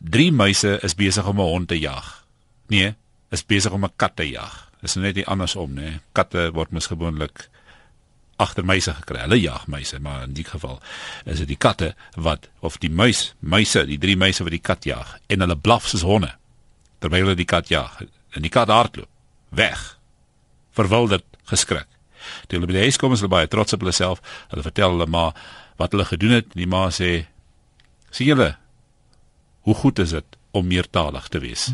Drie muise is besig om 'n hond te jag. Nee, is besig om 'n kat te jag. Dis net nie andersom nie. Katte word mos gewoonlik agter muise gekry. Hulle jag muise, maar in die geval is dit die katte wat of die muis, muise, die drie muise wat die kat jag en hulle blaf soos honde terwyl hulle die kat jag. En die kat hardloop weg. Verwilderd, geskrik. Toe hulle by die huis kom, is hulle baie trots op hulle self. Hulle vertel hulle ma wat hulle gedoen het. Die ma sê: "Sien julle hoe goed is dit om meertalig te wees?"